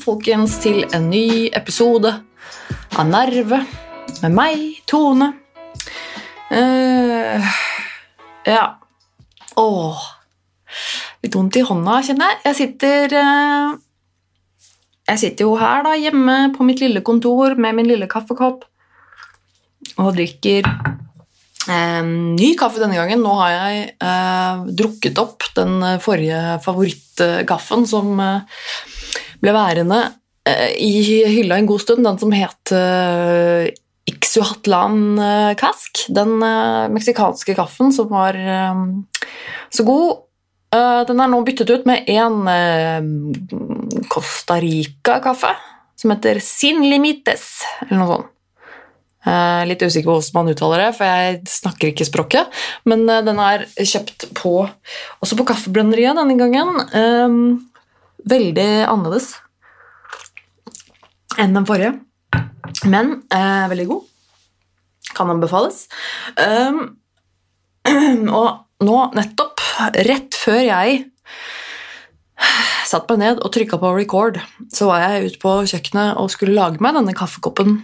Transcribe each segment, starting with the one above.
folkens til en ny episode av Nerve med meg, Tone. Uh, ja Åh. Litt vondt i hånda, kjenner jeg. Jeg sitter uh, Jeg sitter jo her da, hjemme på mitt lille kontor med min lille kaffekopp og drikker eh, ny kaffe denne gangen. Nå har jeg uh, drukket opp den forrige favorittkaffen som eh, ble værende eh, i hylla en god stund, den som het eh, Ixuhatlan Kask. Den eh, meksikanske kaffen som var så god. Den er nå byttet ut med en Costa Rica-kaffe som heter Sin Limites, eller noe sånt. Litt usikker på hvordan man uttaler det, for jeg snakker ikke språket. Men den er kjøpt på, også på Kaffebrenneriet denne gangen. Veldig annerledes enn den forrige, men eh, veldig god. Kan anbefales. Um, og nå, nettopp, rett før jeg satte meg ned og trykka på record, så var jeg ute på kjøkkenet og skulle lage meg denne kaffekoppen.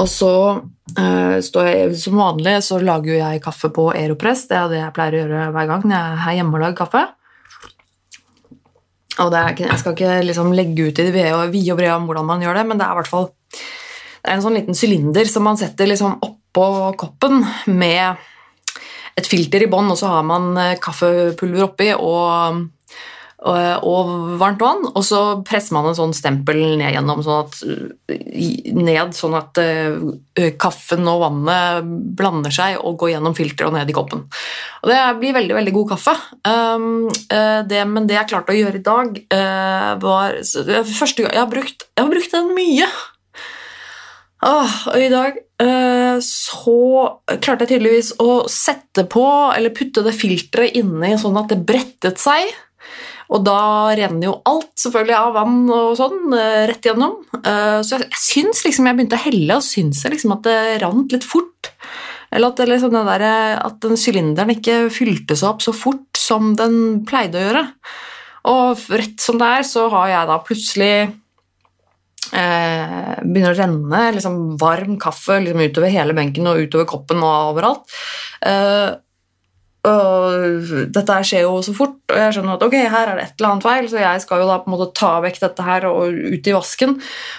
Og så uh, står jeg Som vanlig så lager jeg kaffe på Aeropress. Det er det jeg pleier å gjøre hver gang når jeg er hjemme og lager kaffe. Og er, jeg skal ikke liksom legge ut i det vide og brede om hvordan man gjør det, men det er i hvert fall det er en sånn liten sylinder som man setter liksom oppå koppen med et filter i bånn, og så har man eh, kaffepulver oppi og, og, og varmt vann, og så presser man en sånn stempel ned gjennom, sånn at, ned, sånn at eh, kaffen og vannet blander seg og går gjennom filteret og ned i koppen. Og det blir veldig, veldig god kaffe. Um, eh, det, men det jeg klarte å gjøre i dag, eh, var første gang jeg har brukt, jeg har brukt den mye. Åh, og i dag eh, så klarte jeg tydeligvis å sette på, eller putte det filteret inni sånn at det brettet seg. Og da renner jo alt selvfølgelig av vann og sånn eh, rett gjennom. Eh, så jeg, jeg syns liksom jeg begynte å helle, og syns jeg liksom at det rant litt fort. Eller at, liksom den der, at den sylinderen ikke fylte seg opp så fort som den pleide å gjøre. Og rett som det er, så har jeg da plutselig eh, begynner å renne liksom varm kaffe liksom utover hele benken og utover koppen og overalt. Eh, og dette skjer jo så fort, og jeg skjønner at ok, her er det et eller annet feil, så jeg skal jo da på en måte ta vekk dette her og ut i vasken,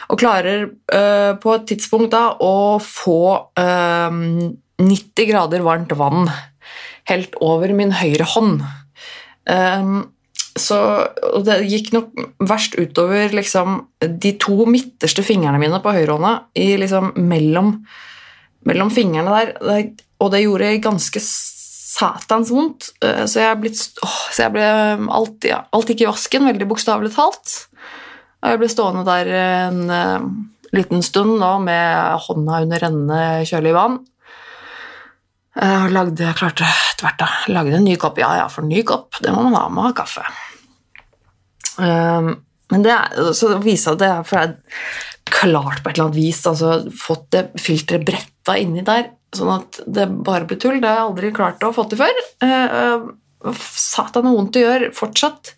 og klarer uh, på et tidspunkt da å få uh, 90 grader varmt vann helt over min høyre hånd. Um, så det gikk nok verst utover liksom, de to midterste fingrene mine på høyrehånda, i liksom mellom, mellom fingrene der, og det gjorde ganske satans vondt. Eh, Så jeg, blitt, åh, så jeg ble alt, ja, alt gikk i vasken, veldig bokstavelig talt. Og jeg ble stående der en uh, liten stund nå med hånda under rennende kjølig vann. Eh, lagde, jeg klarte etter hvert da, lagde en ny kopp. Ja, ja, for en ny kopp, det må man ha med kaffe. Um, men det så det viser at det er klart på et eller annet vis altså, fått det filteret bretta inni der, sånn at det bare blir tull. Det har jeg aldri klart å få til før. Uh, uh, Satan har vondt å gjøre fortsatt.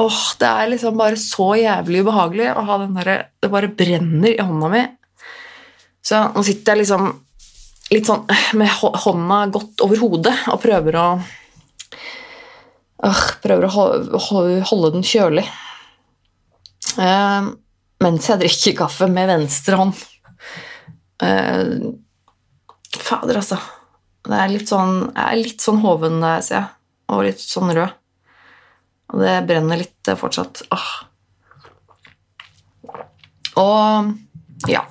Åh, det er liksom bare så jævlig ubehagelig å ha den derre Det bare brenner i hånda mi. Så nå sitter jeg liksom litt sånn med hånda godt over hodet og prøver å øh, Prøver å ho- ho- holde den kjølig. Uh, mens jeg drikker kaffe med venstre hånd. Eh, fader, altså. Det er litt sånn, jeg er litt sånn hoven ser jeg. Og litt sånn rød. Og det brenner litt eh, fortsatt. Åh. Og ja.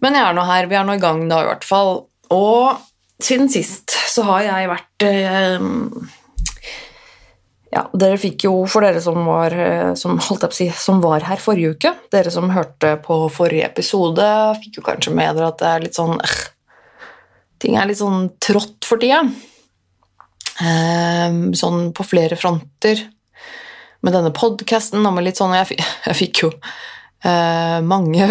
Men jeg er nå her. Vi er nå i gang, da, i hvert fall. Og siden sist så har jeg vært eh, Ja, dere fikk jo, for dere som var, eh, som, si, som var her forrige uke, dere som hørte på forrige episode, fikk jo kanskje med dere at det er litt sånn øh, Ting er litt sånn trått for tida. Eh, sånn på flere fronter. Med denne podkasten og med litt sånn Jeg, jeg fikk jo eh, mange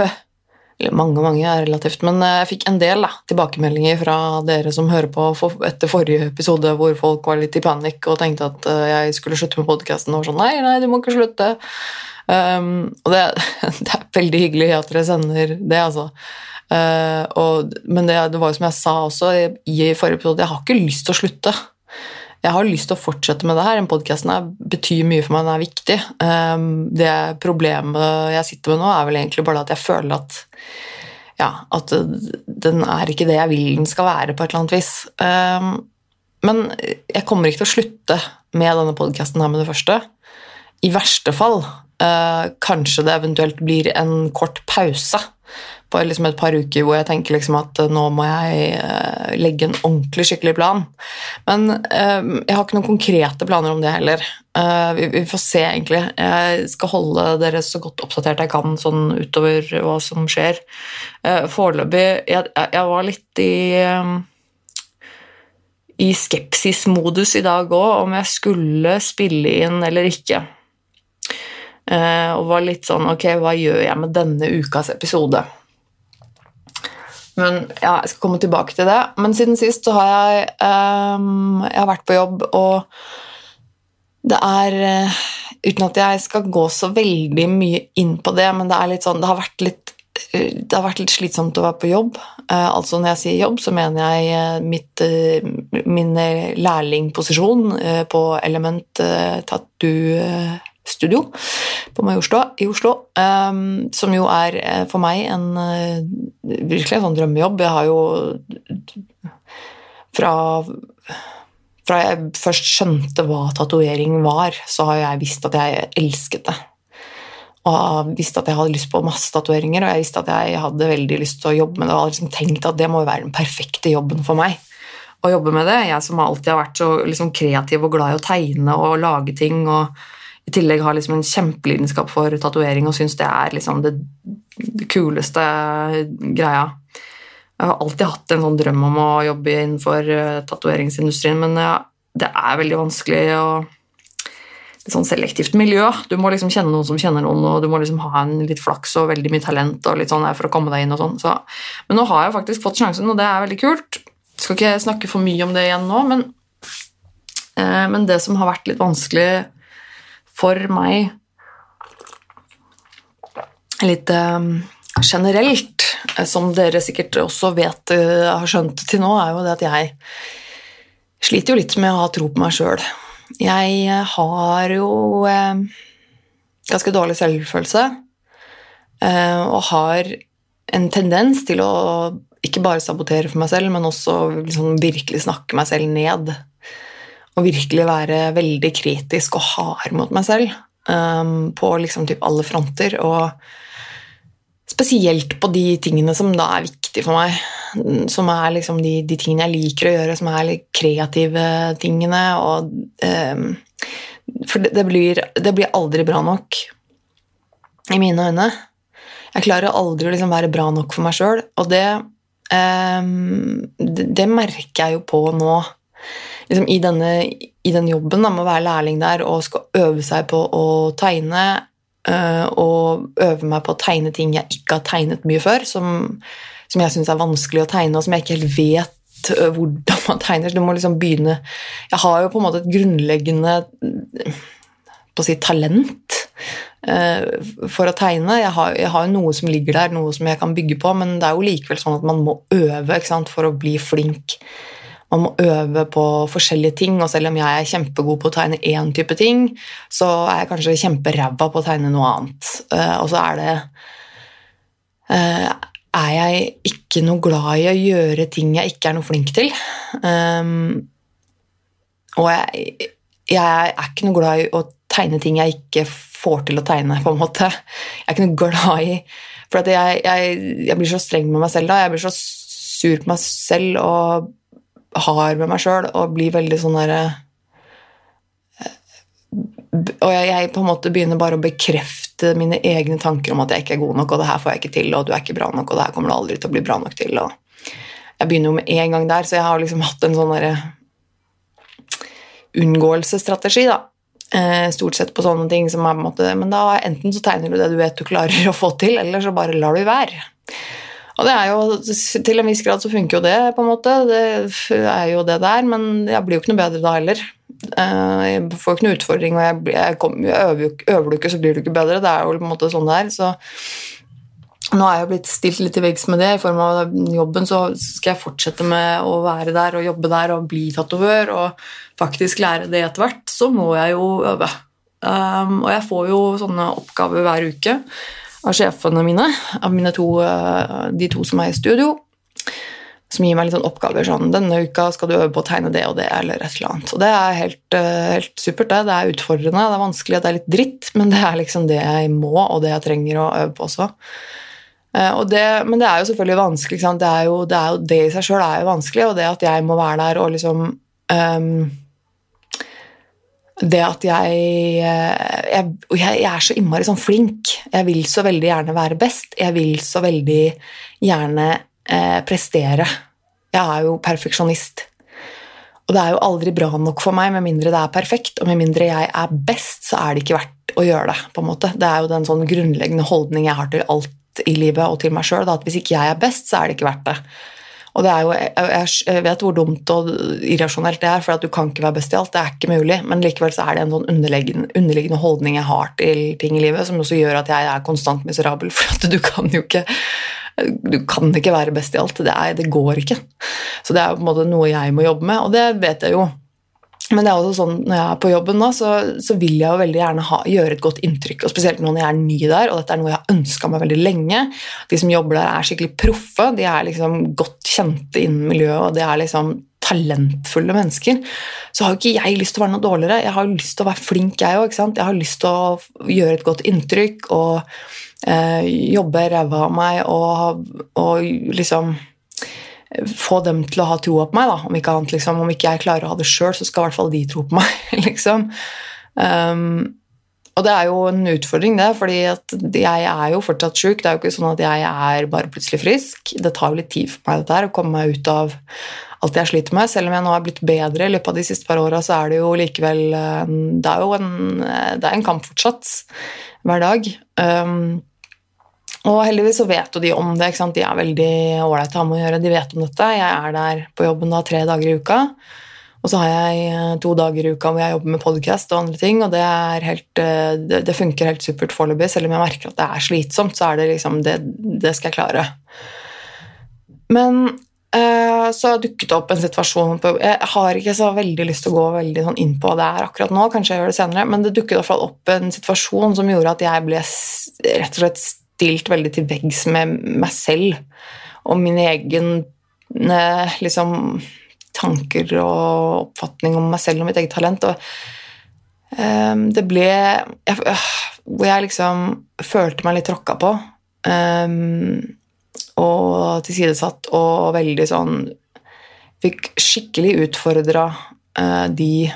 eller mange, mange er relativt, men jeg fikk en del da, tilbakemeldinger fra dere som hører på etter forrige episode, hvor folk var litt i panikk og tenkte at jeg skulle slutte med podkasten, og sånn Nei, nei, du må ikke slutte. Um, og det, det, er veldig hyggelig at dere sender det, altså. Uh, og, men det, det, var jo som jeg sa også i, forrige episode, jeg har ikke lyst til å slutte jeg har lyst til å fortsette med det her. Den podkasten betyr mye for meg, den er viktig. Ehm, det problemet jeg sitter med nå, er vel egentlig bare at jeg føler at ja, at den er ikke det jeg vil den skal være, på et eller annet vis. Ehm, men jeg kommer ikke til å slutte med denne podkasten her med det første. I verste fall eh, kanskje det eventuelt blir en kort pause på liksom et par uker hvor jeg tenker liksom at eh, nå må jeg uh, legge en ordentlig skikkelig plan. Men uh, jeg har ikke noen konkrete planer om det heller. Vi, får se, egentlig. Jeg skal holde dere så godt oppdatert jeg kan sånn utover hva som skjer. Foreløpig jeg, jeg, var litt i i skepsismodus i dag òg, om jeg skulle spille inn eller ikke. Og var litt sånn Ok, hva gjør jeg med denne ukas episode? Men ja, jeg skal komme tilbake til det. Men siden sist så har jeg, um, jeg har vært på jobb, og det er uh, Uten at jeg skal gå så veldig mye inn på det, men det sånn Det har vært litt, uh, det har vært litt slitsomt å være på jobb. Uh, altså Når jeg sier jobb, så mener jeg mitt, min lærlingposisjon på Element Tattoo studio på Majorstua i Oslo. Um, som jo er eh, for meg en uh, virkelig en sånn drømmejobb. Jeg har jo fra, fra jeg først skjønte hva tatovering var, så har jeg visst at jeg elsket det. Og visst at jeg hadde lyst på masse tatoveringer, og jeg visste at jeg hadde veldig lyst til å jobbe med det. Og hadde liksom tenkt at det må være den perfekte jobben for meg å jobbe med det. Jeg som alltid har vært så liksom kreativ og glad i å tegne og lage ting. og i tillegg har liksom en kjempelidenskap for tatovering og syns det er liksom det, det, kuleste greia. Jeg har alltid hatt en sånn drøm om å jobbe innenfor uh, tatoveringsindustrien, men ja, det er veldig vanskelig og et sånn selektivt miljø. Du må liksom kjenne noen som kjenner noen, og du må liksom ha en litt flaks og veldig mye talent og litt sånn for å komme deg inn og sånn. Så, men nå har jeg faktisk fått sjansen, og det er veldig kult. Jeg skal ikke snakke for mye om det igjen nå, men, eh, men det som har vært litt vanskelig for meg litt um, generelt, eh, som dere sikkert også vet uh, har skjønt til nå, er jo det at jeg sliter jo litt med å ha tro på meg sjøl. Jeg har jo uh, ganske dårlig selvfølelse uh, og har en tendens til å ikke bare sabotere for meg selv, men også liksom virkelig snakke meg selv ned og virkelig være veldig kritisk og hard mot meg selv um, på liksom typ alle fronter. Og spesielt på de tingene som da er viktige for meg. Som er liksom de, de tingene jeg liker å gjøre, som er de kreative tingene. Og, um, for det, det, blir, det, blir, aldri bra nok i mine øyne. Jeg klarer aldri å liksom være bra nok for meg sjøl, og det, um, det, det merker jeg jo på nå liksom, i, denne, i den jobben da, med å være lærling der og skal øve seg på å tegne øh, og øve meg på å tegne ting jeg ikke har tegnet mye før, som, som jeg syns er vanskelig å tegne, og som jeg ikke helt vet øh, hvordan man tegner. Så Du må liksom begynne Jeg har jo på en måte et grunnleggende på å si talent for å tegne. Jeg har, jeg har, noe som ligger der, noe som jeg kan bygge på, men det er jo likevel sånn at man må øve for å bli flink man må øve på forskjellige ting, og selv om jeg er kjempegod på å tegne én type ting, så er jeg kanskje kjemperæva på å tegne noe annet. Uh, og så er det uh, Er jeg ikke noe glad i å gjøre ting jeg ikke er noe flink til. Um, og jeg, jeg, er ikke noe glad i å tegne ting jeg ikke får til å tegne, på en måte. Jeg er ikke noe glad i For jeg, jeg, jeg blir så streng med meg selv da. Jeg blir så sur på meg selv og har med meg sjøl, og blir veldig sånn derre eh, Og jeg, jeg, på en måte begynner bare å bekrefte mine egne tanker om at jeg ikke er god nok, og det her får jeg ikke til, og du er ikke bra nok, og det her kommer du aldri til å bli bra nok til. og Jeg begynner jo med en gang der, så jeg har liksom hatt en sånn derre unngåelsesstrategi, da. Eh, stort sett på sånne ting som er på en måte Men da enten så tegner du det du vet du klarer å få til, eller så bare lar du være. Og det er jo, Til en viss grad så funker jo det, på en måte. Det er jo det der, men jeg blir jo ikke noe bedre da heller. Eh, jeg får ikke noe utfordring, og jeg, jeg, kom, jeg øver, du ikke, så blir du ikke bedre. Det er jo på en måte sånn det er. Så nå er jeg jo blitt stilt litt til veggs med det. I form av jobben så skal jeg fortsette med å være der og jobbe der og bli tatovør og faktisk lære det etter hvert. Så må jeg jo øve. Um, og jeg får jo sånne oppgaver hver uke av sjefene mine, av mine to, eh, de to som er i studio, som gir meg litt sånn oppgaver sånn 'Denne uka skal du øve på å tegne det og det', eller et eller annet. Og det er helt, eh, helt supert, det. Det er utfordrende, det er vanskelig, det er litt dritt, men det er liksom det jeg må, og det jeg trenger å øve på også. Og det, men det er jo selvfølgelig vanskelig. Det er jo, det, er jo, det i seg sjøl er jo vanskelig, og det at jeg må være der og liksom um, det at jeg, eh, jeg, jeg er så innmari sånn flink. Jeg vil så veldig gjerne være best. Jeg vil så veldig gjerne eh, prestere. Jeg er jo perfeksjonist. Og det er jo aldri bra nok for meg med mindre det er perfekt. Og med mindre jeg er best, så er det ikke verdt å gjøre det. på en måte. Det er jo den sånn grunnleggende holdning jeg har til alt i livet og til meg sjøl. At hvis ikke jeg er best, så er det ikke verdt det. Og jo, jeg vet hvor dumt og irrasjonelt det er, for at du kan ikke være best i alt. Det er ikke mulig, men likevel så er det en sånn underliggende, underliggende holdning jeg har til ting i livet, som også gjør at jeg er konstant miserabel, for at du kan jo ikke du kan ikke være best i alt. Det, er, det går ikke. Så det er på en måte noe jeg må jobbe med, og det vet jeg jo men det er også sånn, når jeg er på jobben, da, så, så vil jeg jo veldig gjerne ha, gjøre et godt inntrykk. og Spesielt når jeg er ny der, og dette er noe jeg har ønska meg veldig lenge. De som jobber der, er skikkelig proffe. De er liksom godt kjente innen miljøet, og de er liksom talentfulle mennesker. Så har jo ikke jeg lyst til å være noe dårligere. Jeg har jo lyst til å være flink, jeg òg. Jeg har lyst til å gjøre et godt inntrykk og eh, jobbe ræva av meg og, og liksom få dem til å ha troa på meg. Da. Om, ikke annet, liksom. Om ikke jeg klarer å ha det sjøl, så skal i hvert fall de tro på meg. liksom. Um, og det er jo en utfordring, det, fordi jeg er jo fortsatt sjuk. Det er jo ikke sånn at jeg er bare plutselig frisk. Det tar jo litt tid for meg dette her, å komme meg ut av alt jeg sliter med. Selv om jeg nå er blitt bedre i løpet av de siste par åra, så er det jo likevel Det er jo en, det er en kamp fortsatt hver dag. Um, og heldigvis så vet jo de om det. ikke sant? De er veldig ålreite å ha med å gjøre. De vet om dette. Jeg er der på jobben da tre dager i uka. Og så har jeg eh, to dager i uka hvor jeg jobber med podkast og andre ting. Og det, er helt, eh, det, det funker helt supert foreløpig. Selv om jeg merker at det er slitsomt, så er det liksom Det, det skal jeg klare. Men eh, så dukket det opp en situasjon på Jeg har ikke så veldig lyst til å gå veldig sånn inn på hva det er akkurat nå, kanskje jeg gjør det senere, men det dukket opp en situasjon som gjorde at jeg ble rett og slett stilt veldig til veggs med meg selv og min egen eh, liksom, tanker og oppfatning om meg selv og mitt eget talent. Og um, det ble jeg, Hvor jeg liksom følte meg litt tråkka på. Um, og tilsidesatt og veldig sånn Fikk skikkelig utfordra uh, de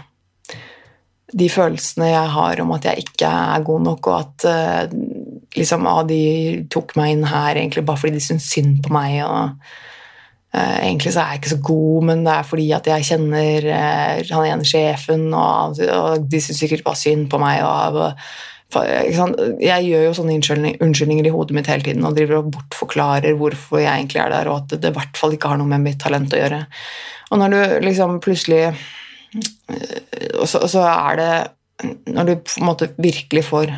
de følelsene jeg har om at jeg ikke er god nok, og at uh, liksom, ah, de tok meg inn her egentlig bare fordi de syntes synd på meg. og uh, Egentlig så er jeg ikke så god, men det er fordi at jeg kjenner uh, han ene sjefen, og, og de syns sikkert bare synd på meg. og, jeg gjør jo sånne unnskyldninger i hodet mitt hele tiden og driver og bortforklarer hvorfor jeg egentlig er der, og at det i hvert fall ikke har noe med mitt talent å gjøre. Og når du liksom plutselig og så, og så, er det Når du på en måte virkelig får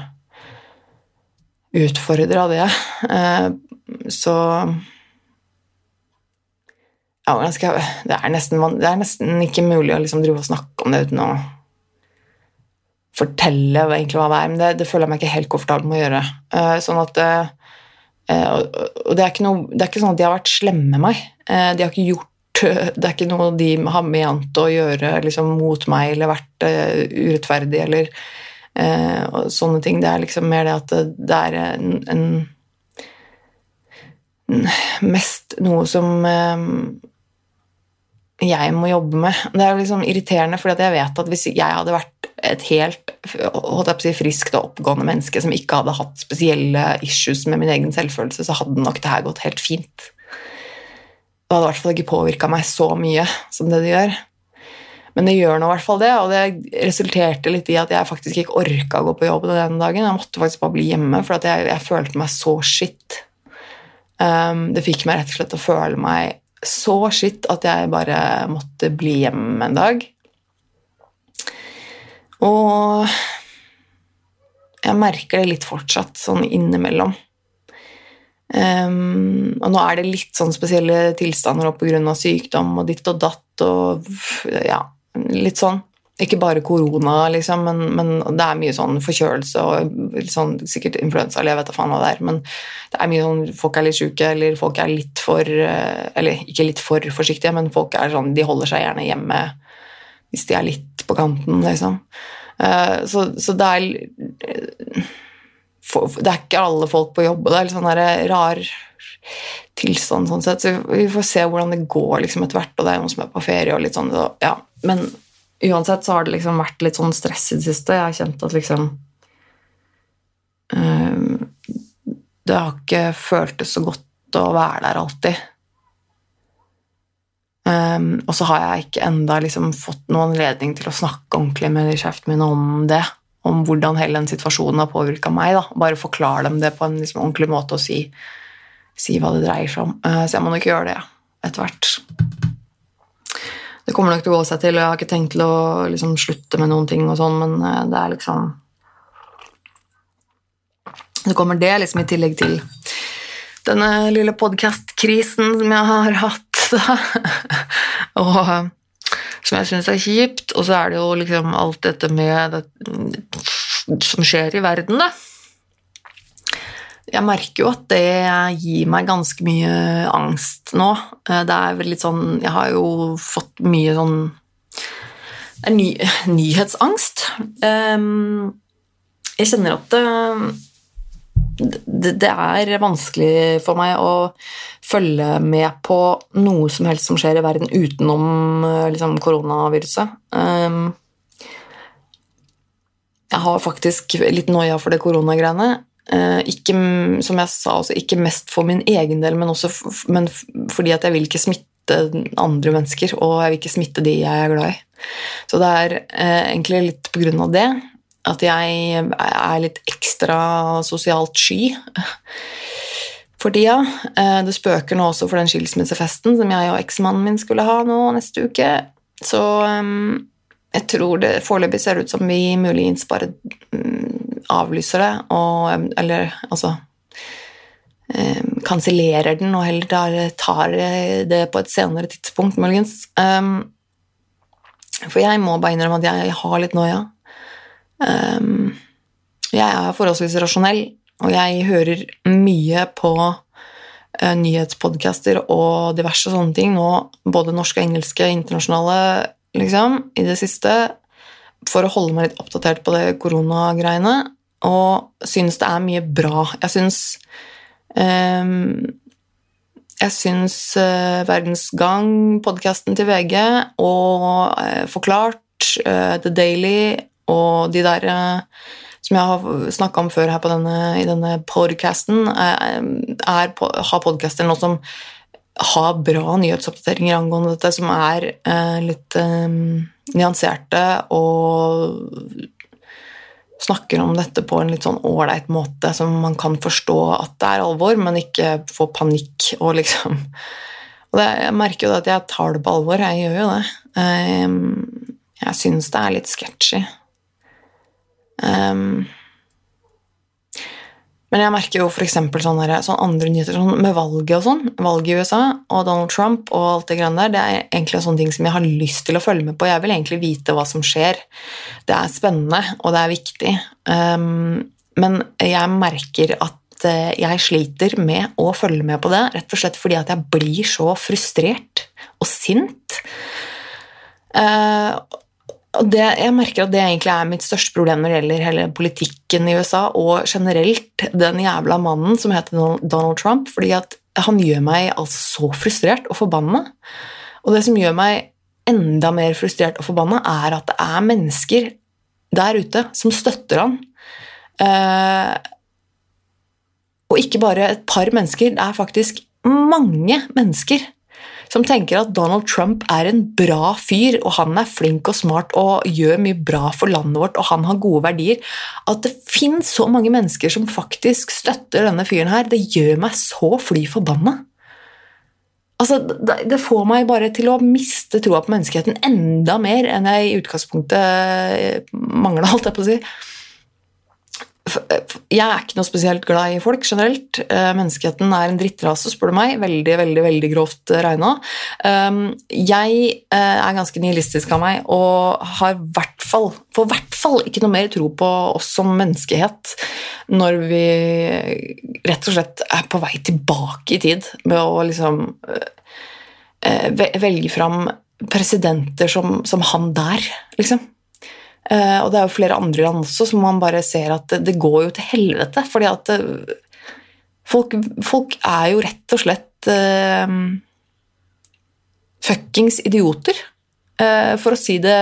utfordra det, eh, så ja, skal, det, er nesten, det, er nesten, ikke mulig å liksom drive og snakke om det uten å fortelle egentlig hva det er, men det, det føler jeg meg ikke helt komfortabel med å gjøre. Eh, sånn at eh, Og det er, noe, det er, ikke sånn at de har vært slemme med meg. De har ikke gjort det er ikke noe de har ment å gjøre liksom, mot meg eller vært urettferdig eller uh, sånne ting. Det er liksom mer det at det, er en, en, Mest noe som uh, jeg må jobbe med. Det er liksom irriterende, for jeg vet at hvis jeg hadde vært et helt si, friskt og oppgående menneske som ikke hadde hatt spesielle issues med min egen selvfølelse, så hadde nok det her gått helt fint det hadde i hvert fall ikke påvirka meg så mye som det det gjør. Men det gjør nå i hvert fall det, og det resulterte litt i at jeg faktisk ikke orka å gå på jobb den dagen. Jeg måtte faktisk bare bli hjemme, for jeg, jeg, følte meg så skitt. Um, det fikk meg rett og slett å føle meg så skitt at jeg bare måtte bli hjemme en dag. Og jeg merker det litt fortsatt, sånn innimellom. Um, og nå er det litt sånn spesielle tilstander pga. sykdom og ditt og datt og ja, litt sånn. Ikke bare korona, liksom, men, men, det er mye sånn forkjølelse og sånn, sikkert influensa, eller jeg vet da faen hva det er. Men det er mye sånn folk er litt sjuke, eller folk er litt for eh, Eller ikke litt for forsiktige, men folk er sånn De holder seg gjerne hjemme hvis de er litt på kanten, liksom. Uh, så, så, det er Det er ikke alle folk på jobb, og det er litt sånn rar tilstand sånn sett. Så vi får se hvordan det går liksom etter hvert, og det er noen som er på ferie og litt sånn. Så, ja. Men uansett så har det liksom vært litt sånn stress i det siste. Jeg har kjent at liksom um, Det har ikke føltes så godt å være der alltid. Um, og så har jeg ikke enda liksom fått noen anledning til å snakke ordentlig med de min om det. Om hvordan hele den situasjonen har påvirka meg. Da. Bare forklare dem det på en liksom, ordentlig måte og si, si, hva det dreier seg om. Uh, så jeg må nok gjøre det etter hvert det kommer nok til å gå seg til, og jeg har ikke tenkt til å liksom, slutte med noen ting, og sånn, men eh, det er liksom Så kommer det liksom i tillegg til denne lille podkast-krisen som jeg har hatt, og som jeg syns er kjipt. Og så er det jo liksom alt dette med det som skjer i verden, da jeg merker jo at det gir meg ganske mye angst nå. Eh, det er litt sånn Jeg har jo fått mye sånn ny, nyhetsangst. Ehm, jeg kjenner at det, det, er vanskelig for meg å følge med på noe som helst som skjer i verden utenom eh, liksom, koronaviruset. Ehm, jeg har faktisk litt noia for det koronagreiene. Eh, ikke, som jeg sa, også, ikke mest for min egen del, men også men fordi at jeg vil ikke smitte andre mennesker, og jeg vil ikke smitte de jeg er glad i. Så det er eh, egentlig litt på grunn av det at jeg er litt ekstra sosialt sky for tida. Eh, det spøker nå også for den skilsmissefesten som jeg og eksmannen min skulle ha nå neste uke. Så um, jeg tror det foreløpig ser ut som vi muligens bare mm, avlyser det, og, eller altså um, kansellerer den og heller tar, tar, det på et senere tidspunkt, muligens. Um, for jeg må bare innrømme at jeg har litt noia. Um, jeg er forholdsvis rasjonell, og jeg hører mye på uh, nyhetspodcaster og diverse sånne ting nå, både norske engelske, internasjonale liksom, i det siste for å holde meg litt oppdatert på det koronagreiene, og synes det er mye bra. Jeg syns um, Jeg syns uh, Verdens Gang, podkasten til VG, og uh, Forklart, uh, The Daily og de der som jeg har snakka om før her denne, i denne podcasten, er, har podcaster nå som har bra nyhetsoppdateringer angående dette, som er eh, litt eh, nyanserte og snakker om dette på en litt sånn ålreit måte, som man kan forstå at det er alvor, men ikke få panikk og liksom Og det, jeg merker jo at jeg tar det på alvor, jeg gjør jo det. Eh, jeg syns det er litt sketchy. Um, men jeg merker jo f.eks. Sånne, sånne andre nyheter sånn med valget og sånn, valget i USA og Donald Trump og alt det greiene der, det er egentlig sånne ting som jeg har lyst til å følge med på. Jeg vil egentlig vite hva som skjer. Det er spennende, og det er viktig. Um, men jeg merker at uh, jeg sliter med å følge med på det, rett og slett fordi at jeg blir så frustrert og sint. Uh, det, jeg merker at det egentlig er mitt største problem når det gjelder hele politikken i USA, og generelt den jævla mannen som heter Donald Trump, fordi at han gjør meg altså så frustrert og forbanna. Og det som gjør meg enda mer frustrert og forbanna, er at det er mennesker der ute som støtter han. Eh, og ikke bare et par mennesker, det er faktisk mange mennesker som tenker at Donald Trump er en bra fyr, og han er flink og smart og gjør mye bra for landet vårt, og han har gode verdier. At det fins så mange mennesker som faktisk støtter denne fyren her, det gjør meg så fly forbanna. Altså, det får meg bare til å miste troa på menneskeheten enda mer enn jeg i utgangspunktet mangla, holdt jeg på å si. Jeg er ikke noe spesielt glad i folk generelt. Eh, menneskeheten er en drittrase, spør du meg. Veldig, veldig veldig grovt regna. Um, jeg eh, er ganske nihilistisk av meg og har hvert fall, for hvert fall ikke noe mer tro på oss som menneskehet når vi rett og slett er på vei tilbake i tid med å liksom eh, velge fram presidenter som, som han der, liksom. Uh, og det er jo flere andre land også som man bare ser at det, det går jo til helvete. Fordi at eh, folk, folk, er jo rett og slett uh, fuckings idioter. Uh, for å si det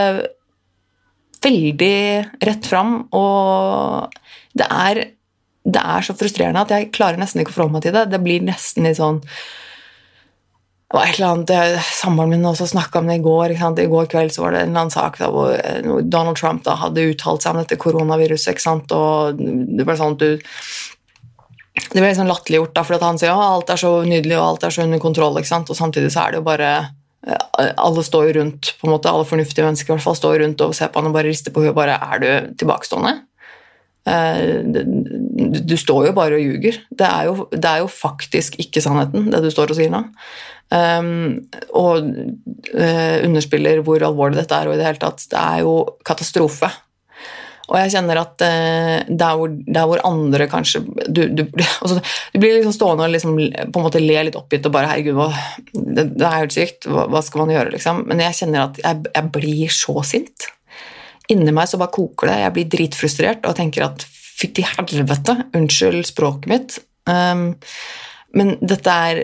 veldig rett fram. Og det er, det er så frustrerende at jeg klarer nesten ikke å forholde meg til det. Det blir nesten litt sånn det var et eller annet, Samboeren min også snakka om det i går. I går kveld så var det en eller annen sak da, hvor eh, Donald Trump da, hadde uttalt seg om dette koronaviruset. og Det ble sånn at du det ble liksom latterliggjort, for han sier at alt er så nydelig og alt er så under kontroll. og Samtidig så er det jo bare eh, Alle står jo rundt, på en måte, alle fornuftige mennesker hvert fall står rundt og ser på han og bare rister på huet. bare, Er du tilbakestående? Eh, du står jo bare og ljuger. Det, det, er jo faktisk ikke sannheten, det du står og sier nå. Um, og uh, underspiller hvor alvorlig dette er, og i det hele tatt Det er jo katastrofe. Og jeg kjenner at uh, der, hvor, der, hvor, andre kanskje Du, du, altså, du blir liksom stående og liksom, på en måte le litt oppgitt og bare 'Herregud, hva, det, det, er helt sykt. Hva, hva, skal man gjøre?' liksom. Men jeg kjenner at jeg, jeg blir så sint. Inni meg så bare koker det. Jeg blir dritfrustrert og tenker at fytti helvete, unnskyld språket mitt, um, men dette er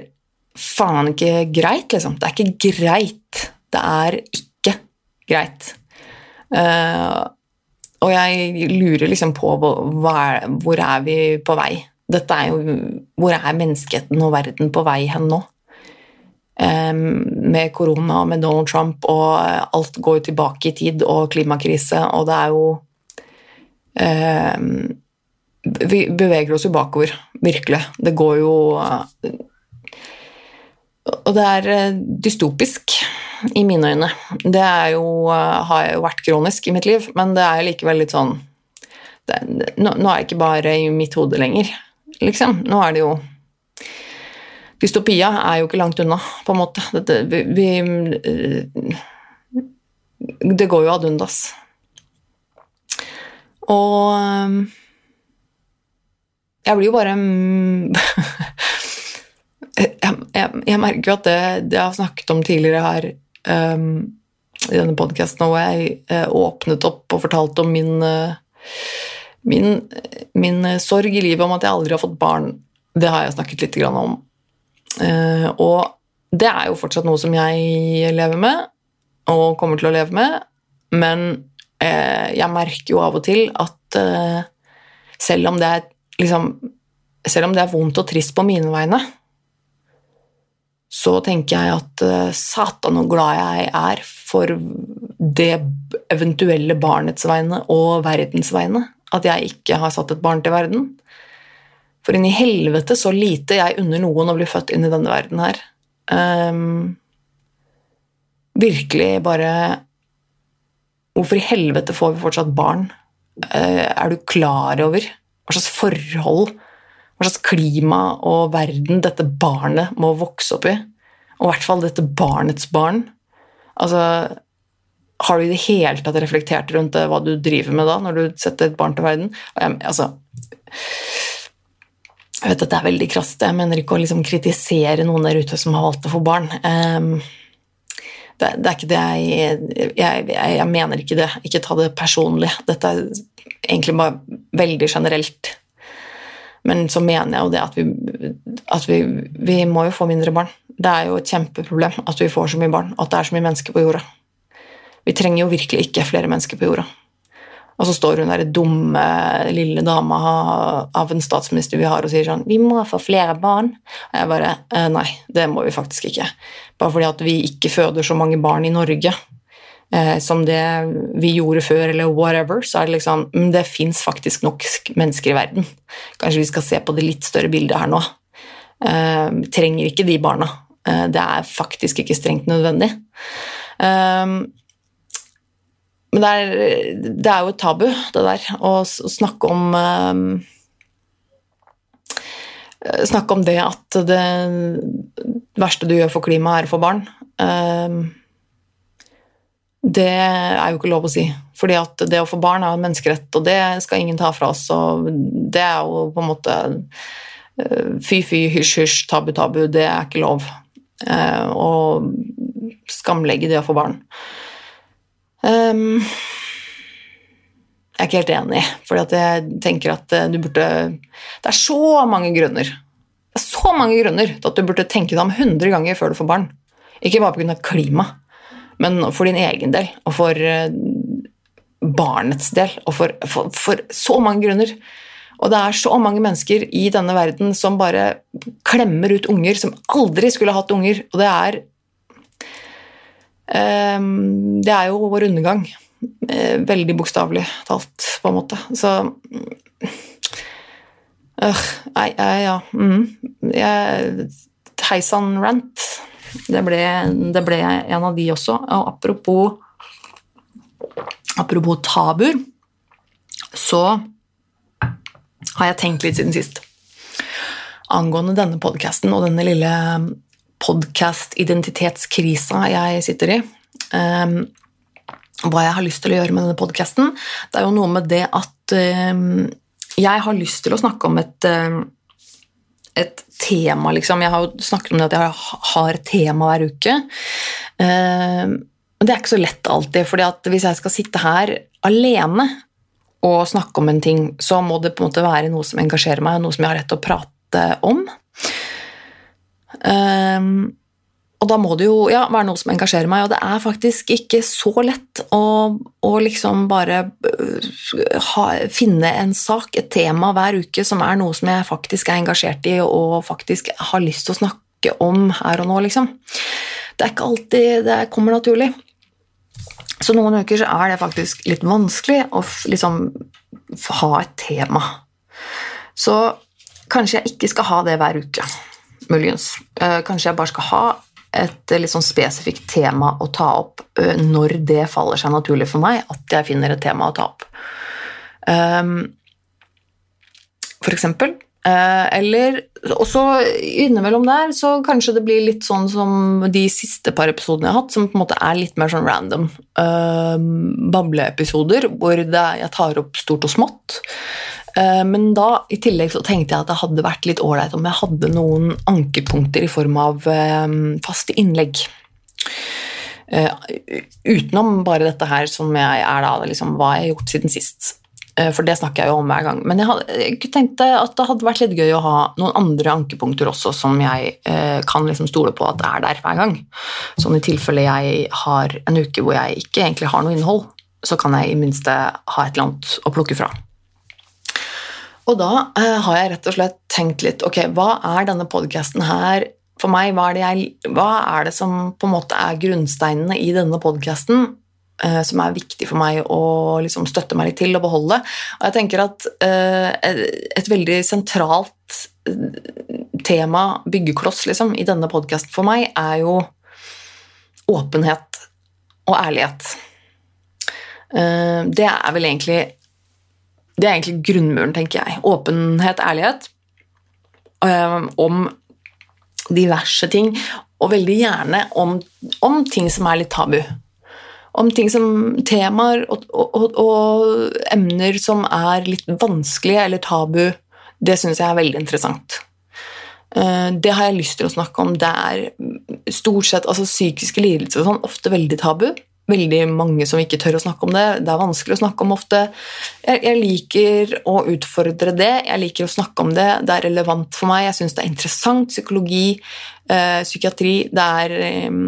faen ikke greit, liksom. Det er ikke greit. Det er ikke greit. Uh, og jeg lurer liksom på er, hvor er vi på vei? Dette er jo Hvor er menneskeheten og verden på vei hen nå? Um, med korona, med Donald Trump, og alt går jo tilbake i tid, og klimakrise, og det er jo um, Vi beveger oss jo bakover, virkelig. Det går jo og det er eh, dystopisk i mine øyne. Det jo, eh, har jo vært kronisk i mitt liv, men det er likevel litt sånn det, nå, nå, er jeg ikke bare i mitt hode lenger, liksom. Nå er det jo Dystopia er jo ikke langt unna, på en måte. Det, vi, vi, det går jo ad undas. Og eh, jeg blir jo bare jeg, merker jo at det, det, jeg har snakket om tidligere her um, i denne podkasten, hvor jeg uh, åpnet opp og fortalte om min, uh, min, min sorg i livet om at jeg aldri har fått barn, det har jeg snakket litt om. Uh, og det er jo fortsatt noe som jeg lever med, og kommer til å leve med, men jeg merker jo av og til at selv om det er liksom selv om det er vondt og trist på mine vegne, så tenker jeg at uh, satan så glad jeg er for det eventuelle barnets vegne og verdens vegne. At jeg ikke har satt et barn til verden. For inn i helvete så lite jeg unner noen å bli født inn i denne verden her. Um, virkelig bare Hvorfor i helvete får vi fortsatt barn? Uh, er du klar over hva slags forhold hva slags klima og verden dette barnet må vokse opp i. Og i hvert fall dette barnets barn. Altså, har du i det hele tatt reflektert rundt det, hva du driver med da, når du setter et barn til verden? Jeg, altså, jeg vet at det er veldig krast, jeg mener ikke å liksom kritisere noen der ute som har valgt å få barn. Um, det, det, er ikke det jeg, jeg, jeg, mener ikke det. Ikke ta det personlig. Dette er egentlig bare veldig generelt. Men så mener jeg jo det at vi, at vi, vi må jo få mindre barn. Det er jo et kjempeproblem at vi får så mye barn, at det er så mye mennesker på jorda. Vi trenger jo virkelig ikke flere mennesker på jorda. Og så står hun der dumme lille dama av en statsminister vi har, og sier sånn 'Vi må få flere barn.' Og jeg bare eh, Nei, det må vi faktisk ikke. Bare fordi at vi ikke føder så mange barn i Norge som det vi gjorde før, eller whatever, så er det liksom mm, Det fins faktisk nok mennesker i verden. Kanskje vi skal se på det litt større bildet her nå. Eh, trenger ikke de barna. Eh, det er faktisk ikke strengt nødvendig. Eh, men det er, det er, jo et tabu, det der, å, snakke om Snakke om det at det verste du gjør for klimaet, er å få barn. Um, det er jo ikke lov å si. Fordi at det å få barn er en menneskerett, og det skal ingen ta fra oss. Og det er jo på en måte fy-fy, hysj-hysj, tabu-tabu. Det er ikke lov. Å skamlegge det å få barn. Um, jeg er ikke helt enig, for jeg tenker at eh, du burde Det er så mange grunner Det er så mange grunner til at du burde tenke deg om 100 ganger før du får barn. Ikke bare pga. klima, men for din egen del og for eh, barnets del. Og for, for, for så mange grunner. Og det er så mange mennesker i denne verden som bare klemmer ut unger som aldri skulle hatt unger. Og det er Ehm, det er jo vår undergang. Eh, veldig bokstavelig talt, på en måte. Så øh, Nei, ja mm, Hei sann, rant. Det ble, det ble, en av de også. Og apropos, apropos tabuer, så har jeg tenkt litt siden sist angående denne podkasten og denne lille podkast-identitetskrisa jeg sitter i. Um, hva jeg har lyst til å gjøre med denne podkasten. Det er jo noe med det at um, jeg har lyst til å snakke om et, um, et tema, liksom. Jeg har jo snakket om det at jeg har tema hver uke. Men det er ikke så lett alltid, at hvis jeg skal sitte her alene og snakke om en ting, så må det på en måte være noe som engasjerer meg, noe som jeg har rett til å prate om. Um, og da må det jo ja, være noe som engasjerer meg, og det er faktisk ikke så lett å, å liksom bare øh, ha, finne en sak, et tema, hver uke som er noe som jeg faktisk er engasjert i og faktisk har lyst til å snakke om her og nå, liksom. Det er ikke alltid det kommer naturlig. Så noen uker så er det faktisk litt vanskelig å liksom ha et tema. Så kanskje jeg ikke skal ha det hver uke muligens. Eh, kanskje jeg bare skal ha et litt sånn spesifikt tema å ta opp eh, når det faller seg naturlig for meg, at jeg finner et tema å ta opp. Ehm, for eksempel. Eh, eller også innimellom der så kanskje det blir litt sånn som de siste par episodene jeg har hatt, som på en måte er litt mer sånn random. Ehm, bableepisoder hvor jeg tar opp stort og smått. Eh, men da i tillegg så tenkte jeg at det hadde vært litt ålreit om jeg hadde noen ankepunkter i form av eh, faste innlegg. Uh, utenom bare dette her som jeg er da, liksom, hva jeg har gjort siden sist. For det snakker jeg jo om hver gang. Men jeg, hadde, jeg tenkte at det hadde vært litt gøy å ha noen andre ankepunkter også som jeg eh, kan liksom stole på at er der hver gang. Sånn i tilfelle jeg har en uke hvor jeg ikke egentlig har noe innhold, så kan jeg i minste ha et eller annet å plukke fra. Og da eh, har jeg rett og slett tenkt litt Ok, hva er denne podkasten her for meg? Hva er, jeg, hva er, det som på en måte er grunnsteinene i denne podkasten? Eh, som er viktig for meg å liksom, støtte meg litt til og beholde. Og jeg tenker at eh, et, veldig sentralt tema, byggekloss, liksom, i denne podkasten for meg, er jo åpenhet og ærlighet. Det er vel egentlig det er egentlig grunnmuren, tenker jeg. Åpenhet, ærlighet um, om diverse ting, og veldig gjerne om, om, ting som er litt tabu. Om ting som temaer og, og, og, emner som er litt vanskelige eller tabu. Det syns jeg er veldig interessant. Uh, det har jeg lyst til å snakke om. Det er stort sett altså psykiske lidelser og sånn, ofte veldig tabu veldig mange som ikke tør å snakke om det. Det er vanskelig å snakke om ofte. Jeg, jeg, liker å utfordre det, jeg liker å snakke om det. Det er relevant for meg, jeg syns det er interessant. Psykologi, øh, psykiatri Det er øh,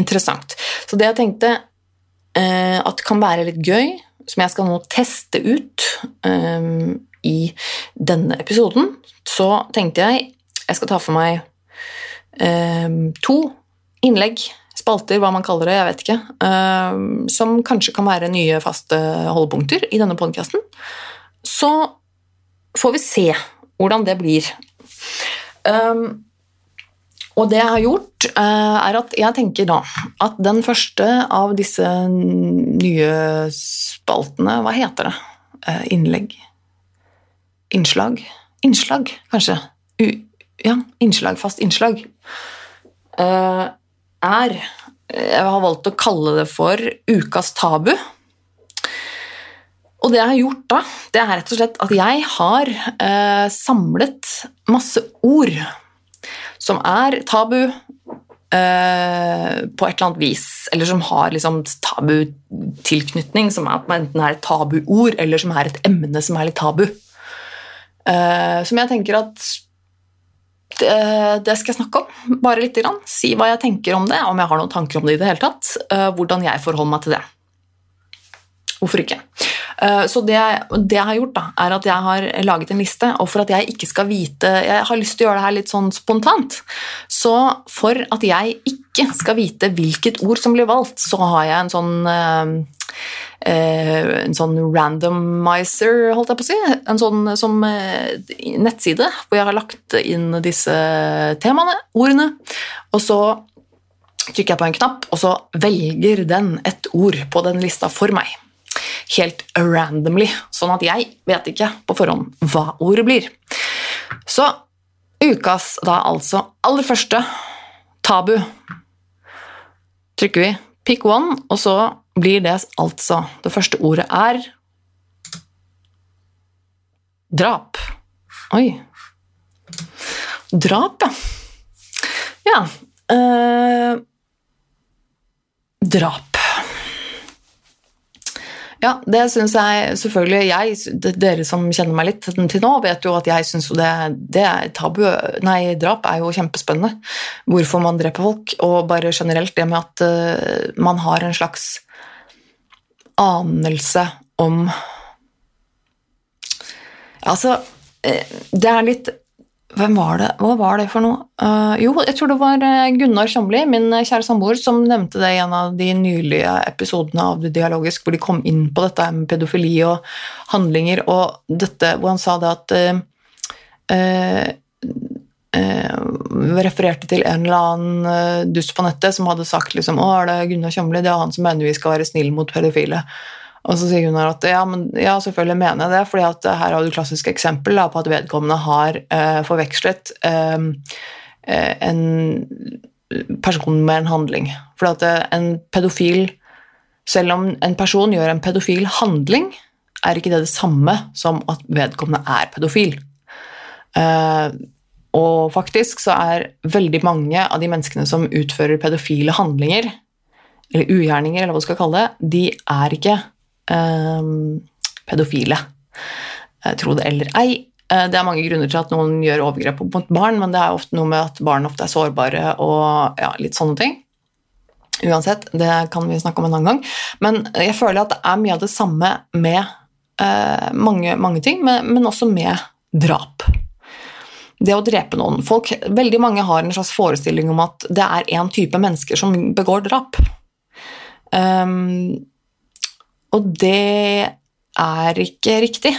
interessant. Så det jeg tenkte øh, at kan være litt gøy som jeg skal nå teste ut i denne episoden, så tenkte jeg jeg skal ta for meg to innlegg, spalter, hva man kaller det, jeg vet ikke, um, som kanskje kan være nye faste holdepunkter i denne podkasten. Så får vi se hvordan det blir. Um, og det jeg har gjort, eh, er at jeg tenker da at den første av disse nye spaltene Hva heter det? Eh, innlegg? Innslag? Innslag, kanskje? U ja, innslag, fast innslag. Eh, er Jeg har valgt å kalle det for Ukas tabu. Og det jeg har gjort da, det er rett og slett at jeg har eh, samlet masse ord som er tabu eh, på et eller annet vis, eller som har liksom tabutilknytning, som er, enten er et tabuord eller som er et emne som er litt tabu. Eh, som jeg tenker at det, det, skal jeg snakke om, bare lite grann. Si hva jeg tenker om det, om jeg har noen tanker om det i det hele tatt. Eh, hvordan jeg forholder meg til det. Hvorfor ikke? Eh, så det, det, jeg har gjort, da, er at jeg har laget en liste. Og for at jeg ikke skal vite Jeg har lyst til å gjøre det her litt sånn spontant. Så for at jeg ikke skal vite hvilket ord som blir valgt, så har jeg en sånn eh, eh, en sånn randomizer, holdt jeg på å si. En sånn som nettside hvor jeg har lagt inn disse temaene, ordene. Og så trykker jeg på en knapp, og så velger den et ord på den lista for meg helt randomly, sånn at jeg vet ikke på forhånd hva ordet blir. Så ukas da altså aller første tabu trykker vi pick one, og så blir det altså Det første ordet er drap. Oi. Drap, ja. Ja. Øh, drap. Ja, det syns jeg selvfølgelig jeg, Dere som kjenner meg litt til nå, vet jo at jeg syns jo det, det tabu Nei, drap er jo kjempespennende. Hvorfor man dreper folk, og bare generelt det med at uh, man har en slags anelse om Altså, eh, det er litt hvem var det? Hva var det for noe? Uh, jo, jeg tror det var eh, Gunnar Kjomli, min eh, kjære samboer, som nevnte det i en av de nylige episodene av Det dialogisk, hvor de kom inn på dette med pedofili og handlinger, og dette hvor han sa det at uh, uh, refererte til en eller annen dust på nettet som hadde sagt liksom, å, er det Gunnar Kjomli, det er han som mener vi skal være snille mot pedofile. Og så sier hun at ja, men, ja, selvfølgelig mener jeg det, fordi at her har du klassisk eksempel da, på at vedkommende har uh, forvekslet uh, en person med en handling. For at en pedofil Selv om en person gjør en pedofil handling, er ikke det det samme som at vedkommende er pedofil. Uh, og faktisk så er veldig mange av de menneskene som utfører pedofile handlinger, eller ugjerninger, eller hva du skal kalle det, de er ikke pedofile. Tro det eller ei. Eh, det er mange grunner til at noen gjør overgrep mot barn, men det er ofte noe med at barn ofte er sårbare og ja, litt sånne ting. Uansett, det kan vi snakke om en annen gang. Men jeg føler at det er mye av det samme med eh, mange, mange, ting, men, men, også med drap. Det å drepe noen. Folk, veldig mange har en slags forestilling om at det er én type mennesker som begår drap. Um, og det er ikke riktig.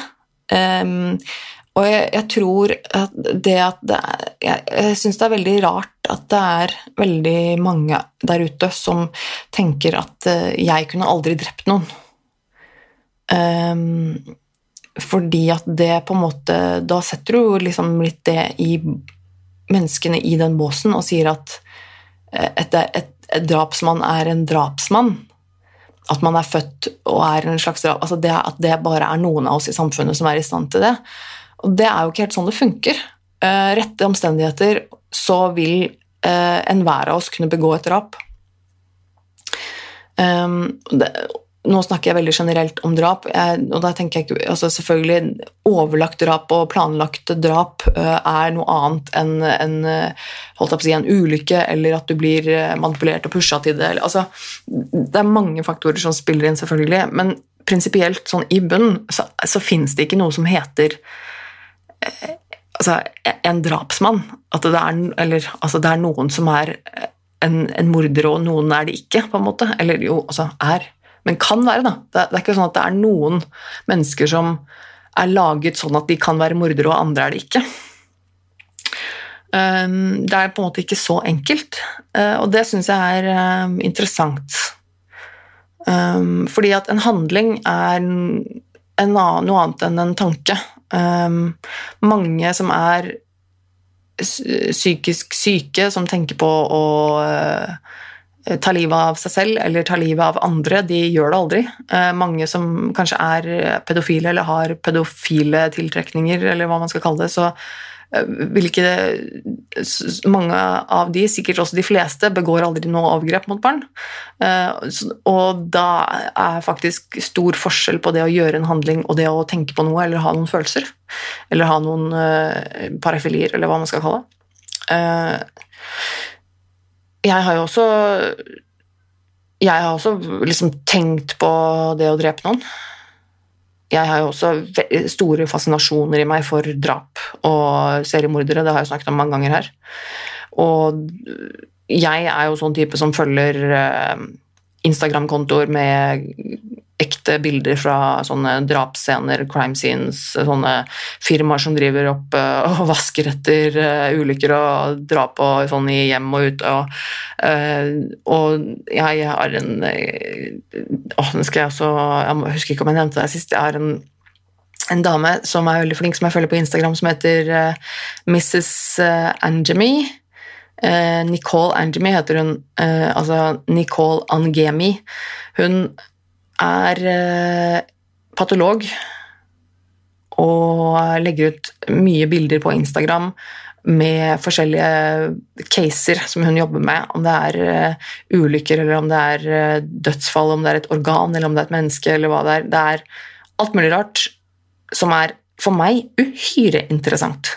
Um, og jeg, jeg, tror at det at det er Jeg, jeg syns det er veldig rart at det er veldig mange der ute som tenker at uh, jeg kunne aldri drept noen. Um, fordi at det på en måte Da setter du liksom litt det i menneskene i den båsen og sier at eh, et, et, et drapsmann er en drapsmann at man er født og er en slags altså det, At det bare er noen av oss i samfunnet som er i stand til det. Og det er jo ikke helt sånn det funker. Uh, rette omstendigheter så vil uh, enhver av oss kunne begå et drap. Um, det, nå snakker jeg veldig generelt om drap, og da tenker jeg ikke altså Selvfølgelig, overlagt drap og planlagt drap uh, er noe annet enn en, holdt si, en ulykke eller at du blir manipulert og pusha til det. altså, det er mange faktorer som spiller inn, selvfølgelig, men prinsipielt sånn i bunn så, så fins det ikke noe som heter eh, altså, en drapsmann. At det er, eller, altså, det er noen som er en, en, morder, og noen er det ikke, på en måte. Eller jo, altså er. Men kan være, da. Det, det er ikke sånn at det er noen mennesker som er laget sånn at de kan være mordere, og andre er det ikke. Um, det er på en måte ikke så enkelt, uh, og det syns jeg er um, interessant. Um, fordi at en handling er en annen, noe annet enn en tanke. Mange som er psykisk syke, som tenker på å uh, ta livet av seg selv eller ta livet av andre, de gjør det aldri. Uh, mange som kanskje er pedofile eller har pedofile tiltrekninger, eller hva man skal kalle det, så vil ikke Mange av de, sikkert også de fleste, begår aldri noe overgrep mot barn. Eh, og da er faktisk stor forskjell på det å gjøre en handling og det å tenke på noe eller ha noen følelser. Eller ha noen eh, parafilier, eller hva man skal kalle det. Jeg har jo også Jeg har også liksom tenkt på det å drepe noen jeg har jo også store fascinasjoner i meg for drap og seriemordere. Det har jeg snakket om mange ganger her. Og jeg er jo sånn type som følger eh, Instagram-kontoer med ekte bilder fra sånne drapsscener, crime scenes, sånne firmaer som driver opp uh, og vasker etter uh, ulykker og drap og sånn i hjem og ute. Og, uh, og jeg har en Å, den skal jeg også Jeg husker ikke om jeg nevnte det sist. Jeg har en, en dame som er veldig flink, som jeg følger på Instagram, som heter Mrs. Angemi. Nicole Angemi heter hun, altså Nicole Angemi. Hun er eh, patolog og legger ut mye bilder på Instagram med forskjellige caser som hun jobber med. Om det er uh, ulykker, eller om det er uh, dødsfall, om det er et organ, eller om det er et menneske, eller hva det er. Det er alt mulig rart som er for meg uhyre interessant.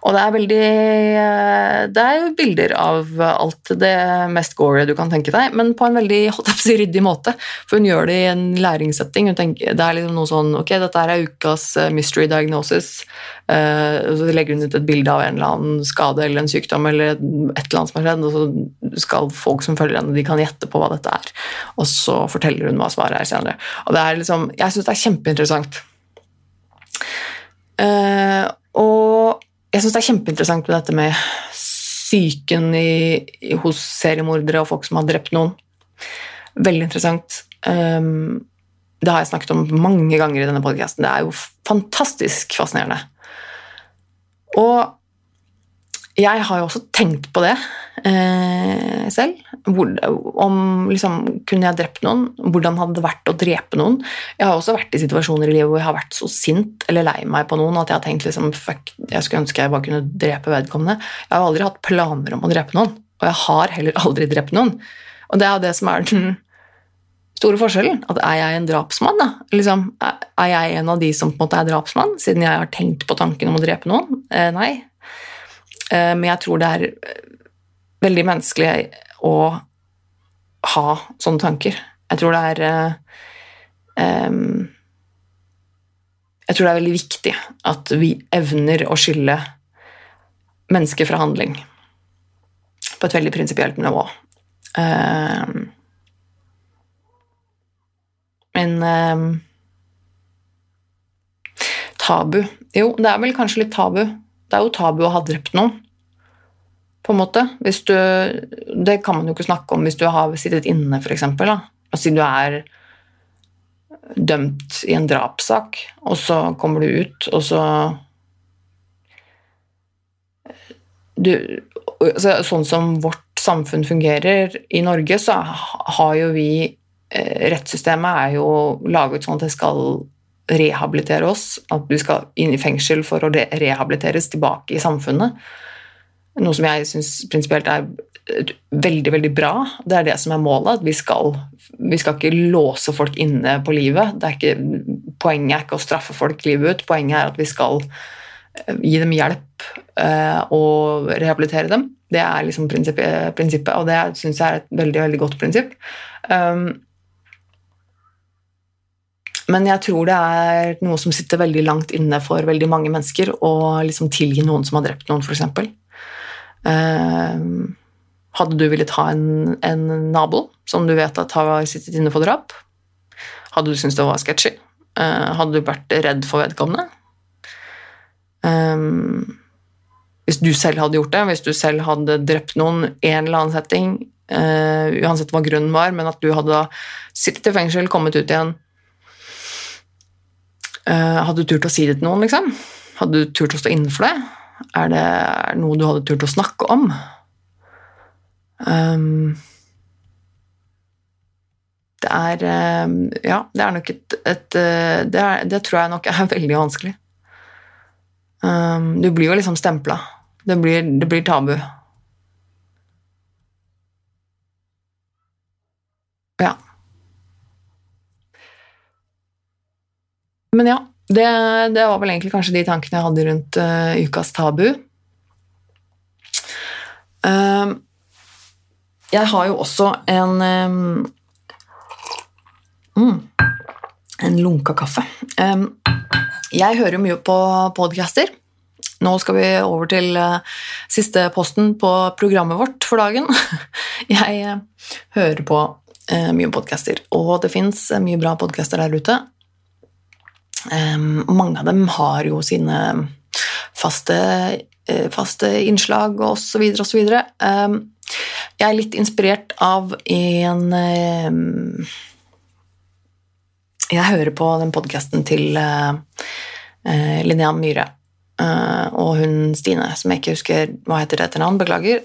Og det er veldig eh, Det er bilder av alt det mest gory du kan tenke deg, men på en veldig si, ryddig måte. For hun gjør det i en læringssetting. Tenker, det er liksom noe sånn Ok, dette er ukas eh, mystery diagnosis. Uh, så legger hun ut et bilde av en eller annen skade eller en sykdom eller et eller annet som har skjedd, og så skal folk som følger henne, de kan gjette på hva dette er. Og så forteller hun hva svaret er senere. Og det er liksom Jeg syns det er kjempeinteressant. Uh, jeg syns det er kjempeinteressant med dette med psyken hos seriemordere og folk som har drept noen. Veldig interessant. Um, det har jeg snakket om mange ganger i denne podkasten. Det er jo fantastisk fascinerende. Og jeg har jo også tenkt på det eh, selv. Hvor, om liksom, Kunne jeg drept noen? Hvordan hadde det vært å drepe noen? Jeg har også vært i situasjoner i livet hvor jeg har vært så sint eller lei meg på noen at jeg har tenkt liksom, fuck, jeg skulle ønske jeg bare kunne drepe vedkommende. Jeg har aldri hatt planer om å drepe noen, og jeg har heller aldri drept noen. Og det er det som er den store forskjellen. At er jeg en drapsmann? Liksom, er jeg en av de som på en måte er drapsmann, siden jeg har tenkt på tanken om å drepe noen? Eh, nei. Eh, men jeg tror det er veldig menneskelig å ha sånne tanker. Jeg tror det er um, Jeg tror det er veldig viktig at vi evner å skille mennesker fra handling på et veldig prinsipielt nivå. Men tabu Jo, det er vel kanskje litt tabu. Det er jo tabu å ha drept noen på en måte. Du, det kan man jo ikke snakke om hvis du har sittet inne, f.eks. Altså, du er dømt i en drapssak, og så kommer du ut, og så du, altså, Sånn som vårt samfunn fungerer i Norge, så har jo vi eh, Rettssystemet er jo laget sånn at det skal rehabilitere oss. At du skal inn i fengsel for å rehabiliteres tilbake i samfunnet. Noe som jeg syns prinsipielt er veldig veldig bra. Det er det som er målet. at vi skal, vi skal ikke låse folk inne på livet. Er ikke, poenget er ikke å straffe folk livet ut. Poenget er at vi skal eh, gi dem hjelp uh, og rehabilitere dem. Det er liksom prinsippet, prinsippet og det syns jeg er et veldig, veldig godt prinsipp. Um, men jeg tror det er noe som sitter veldig langt inne for veldig mange mennesker, å liksom tilgi noen som har drept noen, f.eks. Uh, hadde du villet ha en, en, nabo som du vet at har sittet inne for drap? Hadde du syntes det var sketchy? Uh, hadde du vært redd for vedkommende? Um, hvis du selv hadde gjort det, hvis du selv hadde drept noen i en eller annen setting, uh, uansett hva grunnen var, men at du hadde sittet i fengsel, kommet ut igjen Hadde du turt å si det til noen, liksom? Hadde du turt å stå innenfor det? Er det noe du hadde turt å snakke om? Um, det er um, Ja, det er nok et, et uh, det, er, det, tror jeg nok er veldig vanskelig. Um, du blir jo liksom stempla. Det det blir tabu. Ja. Men ja, det, det, var vel egentlig kanskje de tankene jeg hadde rundt uh, ukas tabu. Uh, jeg har jo også en um, mm, En lunka kaffe. Um, jeg hører jo mye på podcaster. Nå skal vi over til uh, siste posten på programmet vårt for dagen. Jeg uh, hører på mye podcaster, og det fins mye bra podcaster der ute. Um, mange av dem har jo sine faste, faste innslag osv. osv. Um, jeg er litt inspirert av en Jeg hører på den podkasten til Linnea Myhre og hun Stine, som jeg ikke husker hva heter det etter navn, beklager,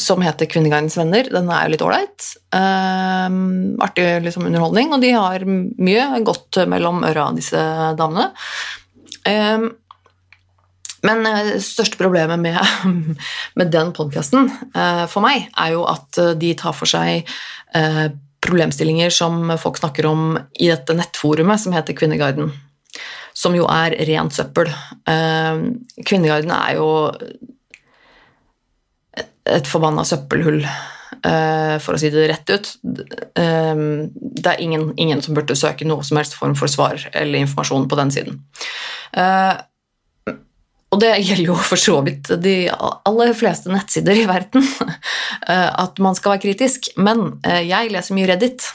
som heter Kvinneguidens venner. Den er jo litt ålreit. Um, artig liksom, underholdning, og de har mye godt mellom øra, disse damene. men det største problemet med, med den podkasten for meg, er jo at de tar for seg problemstillinger som folk snakker om i dette nettforumet som heter Kvinneguiden som jo er rent søppel. Uh, Kvinneguiden er jo et forbanna søppelhull, eh, for å si det rett ut. Eh, det er ingen, ingen, som burde søke noe som helst form for svar eller informasjon på den siden. Og det gjelder jo for så vidt de aller fleste nettsider i verden, at man skal være kritisk. Men jeg leser mye Reddit.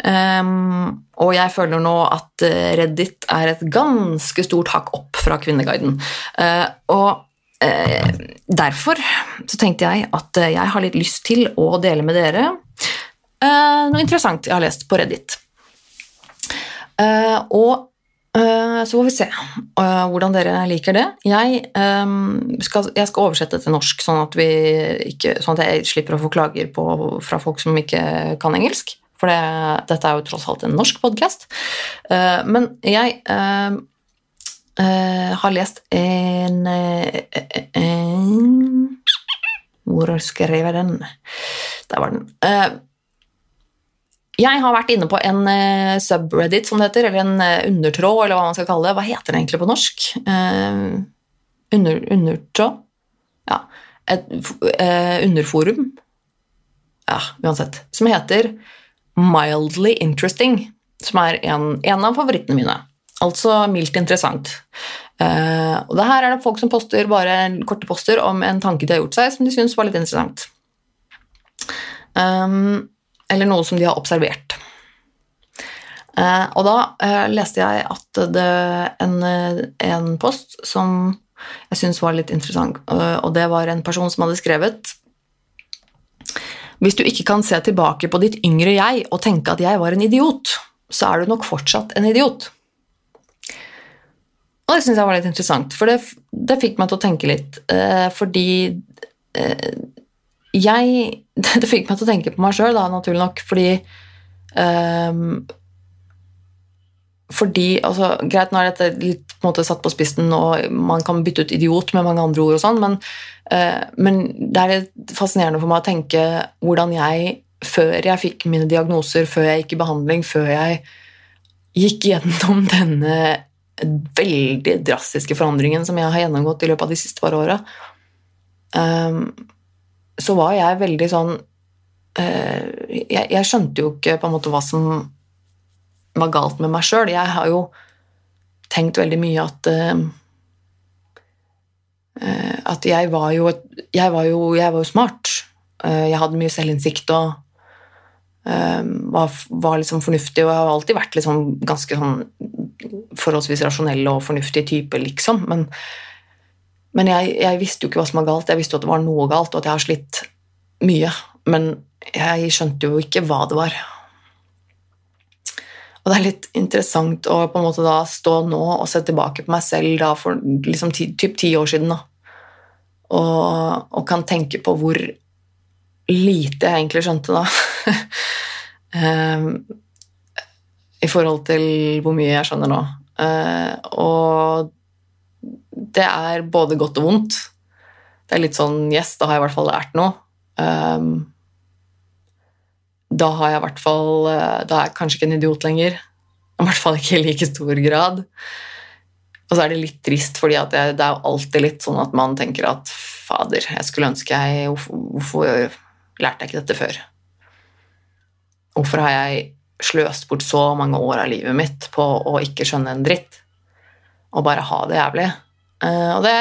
Um, og jeg føler nå at eh, Reddit er et ganske stort hakk opp fra Kvinneguiden. Uh, og derfor så tenkte jeg at jeg har litt lyst til å dele med dere uh, noe interessant jeg har lest på Reddit. og så får vi se hvordan dere liker det. Jeg, skal, jeg, skal, oversette til norsk, sånn at, ikke, sånn at jeg slipper å få klager på, fra folk som ikke kan engelsk. For det, dette er jo tross alt en norsk podkast. Men jeg uh, har lest en, en Hvor skrev jeg den? Der var den. jeg har vært inne på en subreddit, som det heter, eller en undertråd, eller hva man skal kalle det. Hva heter det egentlig på norsk? under, undertråd? Ja. Et underforum. Ja, uansett. Som heter mildly interesting, som er en, en av favorittene mine. Altså mildt interessant. Uh, og det her er det folk som poster bare korte poster om en tanke de har gjort seg, som de syns var litt interessant. Um, eller noe som de har observert. Uh, og da uh, leste jeg at det en, en post som jeg syns var litt interessant, og det var en person som hadde skrevet hvis du ikke kan se tilbake på ditt yngre jeg og tenke at jeg var en idiot, så er du nok fortsatt en idiot. Og det syns jeg var litt interessant, for det, det, fikk meg til å tenke litt. Eh, fordi eh, jeg Det fikk meg til å tenke på meg sjøl, naturlig nok, fordi eh, fordi altså, Greit, nå er dette litt på en måte satt på spissen, og man kan bytte ut idiot med mange andre ord, og sånn, men, uh, men, det er litt fascinerende for meg å tenke hvordan jeg, før jeg fikk mine diagnoser, før jeg gikk i behandling, før jeg gikk gjennom denne veldig drastiske forandringen som jeg har gjennomgått i løpet av de siste par åra, um, så var jeg veldig sånn uh, jeg, skjønte jo ikke på en måte hva som var galt med meg sjøl. Jeg har jo tenkt veldig mye at uh, At jeg var jo Jeg var jo, jeg var jo smart. Jeg hadde mye selvinnsikt og var, var, liksom fornuftig, og jeg har alltid vært liksom ganske sånn forholdsvis rasjonell og fornuftig type, liksom. Men, men jeg, jeg, visste jo ikke hva som var galt. Jeg visste jo at det var noe galt, og at jeg har slitt mye. Men jeg skjønte jo ikke hva det var. Og det er litt interessant å på en måte da stå nå og se tilbake på meg selv da for liksom ti, typ ti år siden. da. Og, og, kan tenke på hvor lite jeg egentlig skjønte da. um, I forhold til hvor mye jeg skjønner nå. Uh, og det er både godt og vondt. Det er litt sånn Yes, da har jeg i hvert fall lært noe. Um, da har jeg i hvert fall eh, Da er jeg kanskje ikke en idiot lenger. I hvert fall ikke i like stor grad. Og så er det litt trist, fordi det, er jo alltid litt sånn at man tenker at fader, jeg skulle ønske jeg Hvorfor, hvorfor lærte jeg ikke dette før? Hvorfor har jeg sløst bort så mange år av livet mitt på å ikke skjønne en dritt? Og bare ha det jævlig? Uh, og det,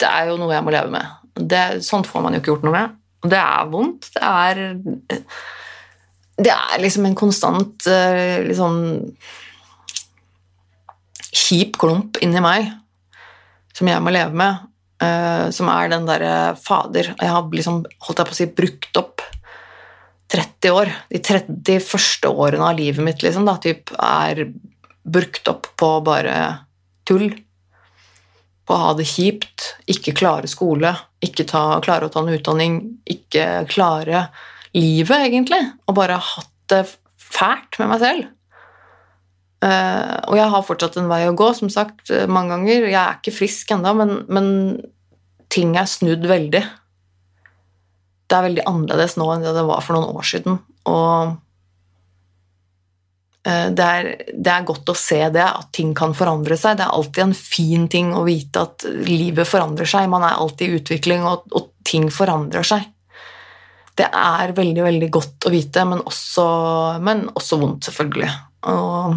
det, er jo noe jeg må leve med. Det, sånt får man jo ikke gjort noe med. Og det er vondt. Det er det er liksom en konstant liksom kjip klump inni meg som jeg må leve med, uh, som er den derre Fader, jeg har liksom, holdt jeg på å si, brukt opp 30 år. De 30 første årene av livet mitt liksom, da, typ, er brukt opp på bare tull. På å ha det kjipt, ikke klare skole, ikke ta, klare å ta en utdanning, ikke klare livet, egentlig. Og bare hatt det fælt med meg selv. Uh, og jeg har fortsatt en vei å gå, som sagt, mange ganger. Jeg er ikke frisk ennå, men, men, ting er snudd veldig. Det er veldig annerledes nå enn det det var for noen år siden. Og uh, det, er, det, er, godt å se det, at ting kan forandre seg. Det er alltid en fin ting å vite at livet forandrer seg. Man er alltid i utvikling, og, og ting forandrer seg det er veldig, veldig godt å vite, men også, men også vondt, selvfølgelig. Og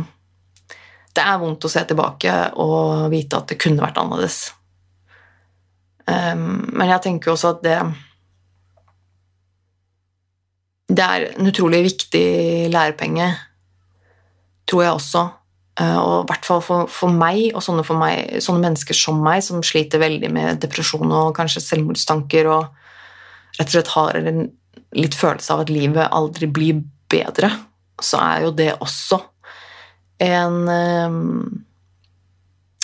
det er vondt å se tilbake og vite at det kunne vært annerledes. Um, men jeg tenker også at det Det er en utrolig viktig lærepenge, tror jeg også. Uh, og i hvert fall for, for meg og sånne, for meg, sånne mennesker som meg, som sliter veldig med depresjon og kanskje selvmordstanker og rett og slett har en litt følelse av at livet aldri blir bedre, så er jo det også en, ehm,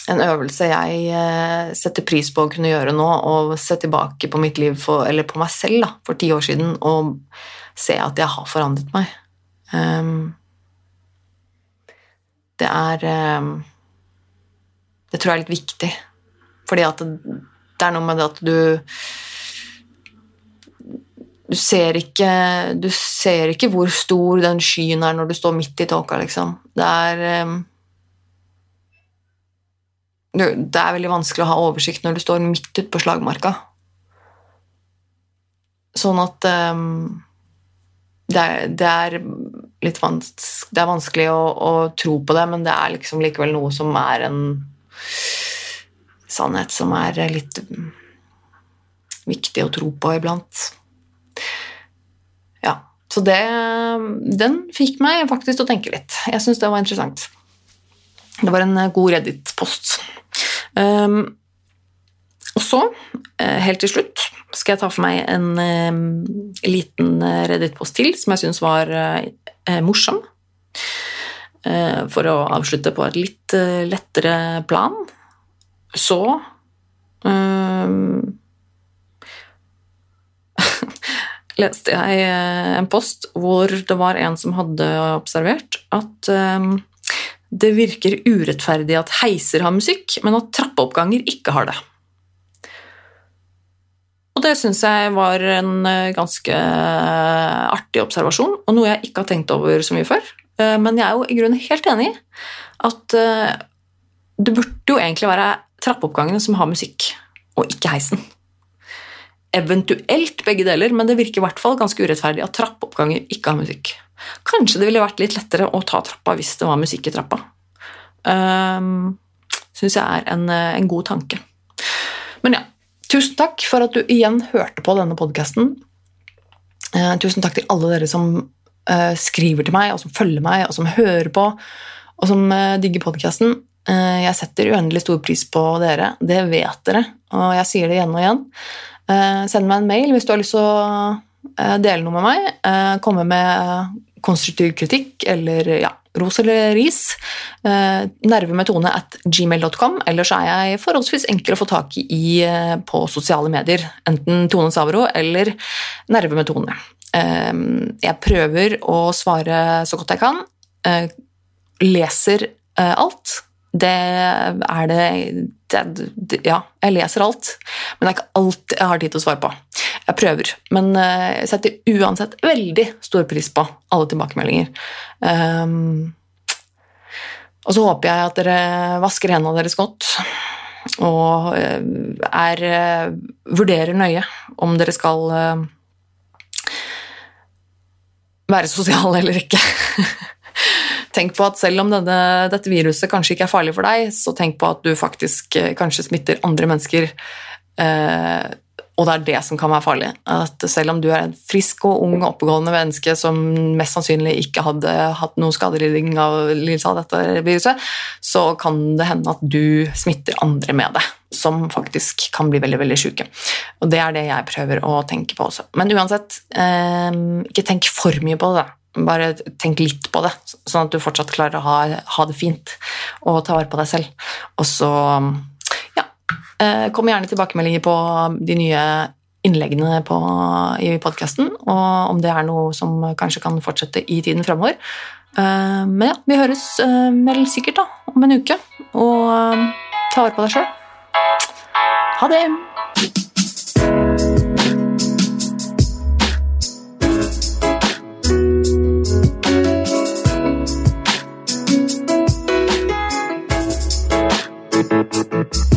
en øvelse jeg eh, setter pris på å kunne gjøre nå, og se tilbake på mitt liv for, eller på meg selv da, for ti år siden og se at jeg har forandret meg. Um, det er um, Det tror jeg er litt viktig, fordi at det, det er noe med det at du du ser, ikke, du ser ikke hvor stor den skyen er når du står midt i tåka, liksom. Det er um, Det er veldig vanskelig å ha oversikt når du står midt ute på slagmarka. Sånn at um, det, det, er, litt vanskelig, det er vanskelig å, å, tro på det, men det er liksom likevel noe som er en sannhet som er litt viktig å tro på iblant. Ja, så det Den fikk meg faktisk til å tenke litt. Jeg syns det var interessant. Det var en god Reddit-post. Um, og så, eh, helt til slutt, skal jeg ta for meg en eh, liten Reddit-post til som jeg syns var eh, morsom. Eh, for å avslutte på et litt uh, lettere plan. Så leste jeg eh, en post hvor det var en som hadde observert at det virker urettferdig at heiser har musikk, men at trappeoppganger ikke har det. Det syns jeg var en eh, ganske artig observasjon, og noe jeg ikke har tenkt over så mye før. Men jeg er jo i grunnen helt enig i at det burde jo egentlig være trappeoppgangene som har musikk, og ikke heisen. Eventuelt begge deler, men det virker i hvert fall ganske urettferdig at trappeoppganger ikke har musikk. Kanskje det ville vært litt lettere å ta trappa hvis det var musikk i trappa. Um, Syns jeg er en, en, god tanke. Men ja, tusen takk for at du igjen hørte på denne podkasten. Eh, tusen takk til alle dere som eh, skriver til meg, og som følger meg, og som hører på, og som eh, digger podkasten. jeg setter uendelig stor pris på dere, det vet dere, og jeg sier det igjen og igjen. send meg en mail hvis du har lyst til å dele noe med meg. komme med konstruktiv kritikk eller ja, ros eller ris. Eh, nervemetone at gmail.com. Ellers er jeg forholdsvis enkel å få tak i eh, på sosiale medier. Enten Tone Savro eller nervemetone. Eh, jeg prøver å svare så godt jeg kan. Eh, leser eh, alt. Det er det, det, det, Ja, jeg leser alt, men det er ikke alt jeg har tid til å svare på. Jeg prøver, men eh, jeg setter uansett veldig stor pris på alle tilbakemeldinger. Um, og så håper jeg at dere vasker hendene deres godt og eh, er, eh, vurderer nøye om dere skal være sosiale eller ikke. tenk på at selv om denne, dette viruset kanskje ikke er farlig for deg, så tenk på at du faktisk kanskje smitter andre mennesker. Eh, og det er det som kan være farlig. At selv om du er en frisk og ung oppegående menneske som mest sannsynlig ikke hadde hatt noen skadeliding av av dette viruset, så kan det hende at du smitter andre med det, som faktisk kan bli veldig veldig syke. Og det er det jeg prøver å tenke på også. Men uansett, eh, ikke tenk for mye på det. Bare tenk litt på det, sånn at du fortsatt klarer å ha, ha det fint og ta vare på deg selv. Og så kom gjerne tilbakemeldinger på de nye innleggene på, i podkasten, og om det er noe som kanskje kan fortsette i tiden framover. Eh, men ja, vi høres eh, vel sikkert da, om en uke, og ta vare på deg sjøl. Ha det! media.